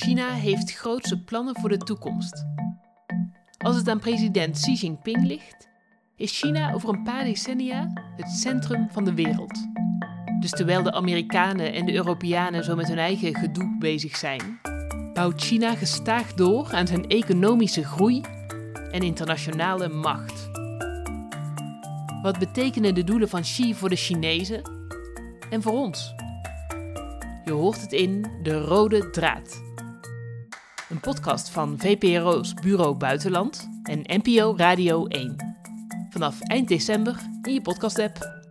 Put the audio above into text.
China heeft grootse plannen voor de toekomst. Als het aan president Xi Jinping ligt, is China over een paar decennia het centrum van de wereld. Dus terwijl de Amerikanen en de Europeanen zo met hun eigen gedoe bezig zijn, bouwt China gestaag door aan zijn economische groei en internationale macht. Wat betekenen de doelen van Xi voor de Chinezen en voor ons? Je hoort het in De Rode Draad. Een podcast van VPRO's Bureau Buitenland en NPO Radio 1. Vanaf eind december in je podcast-app.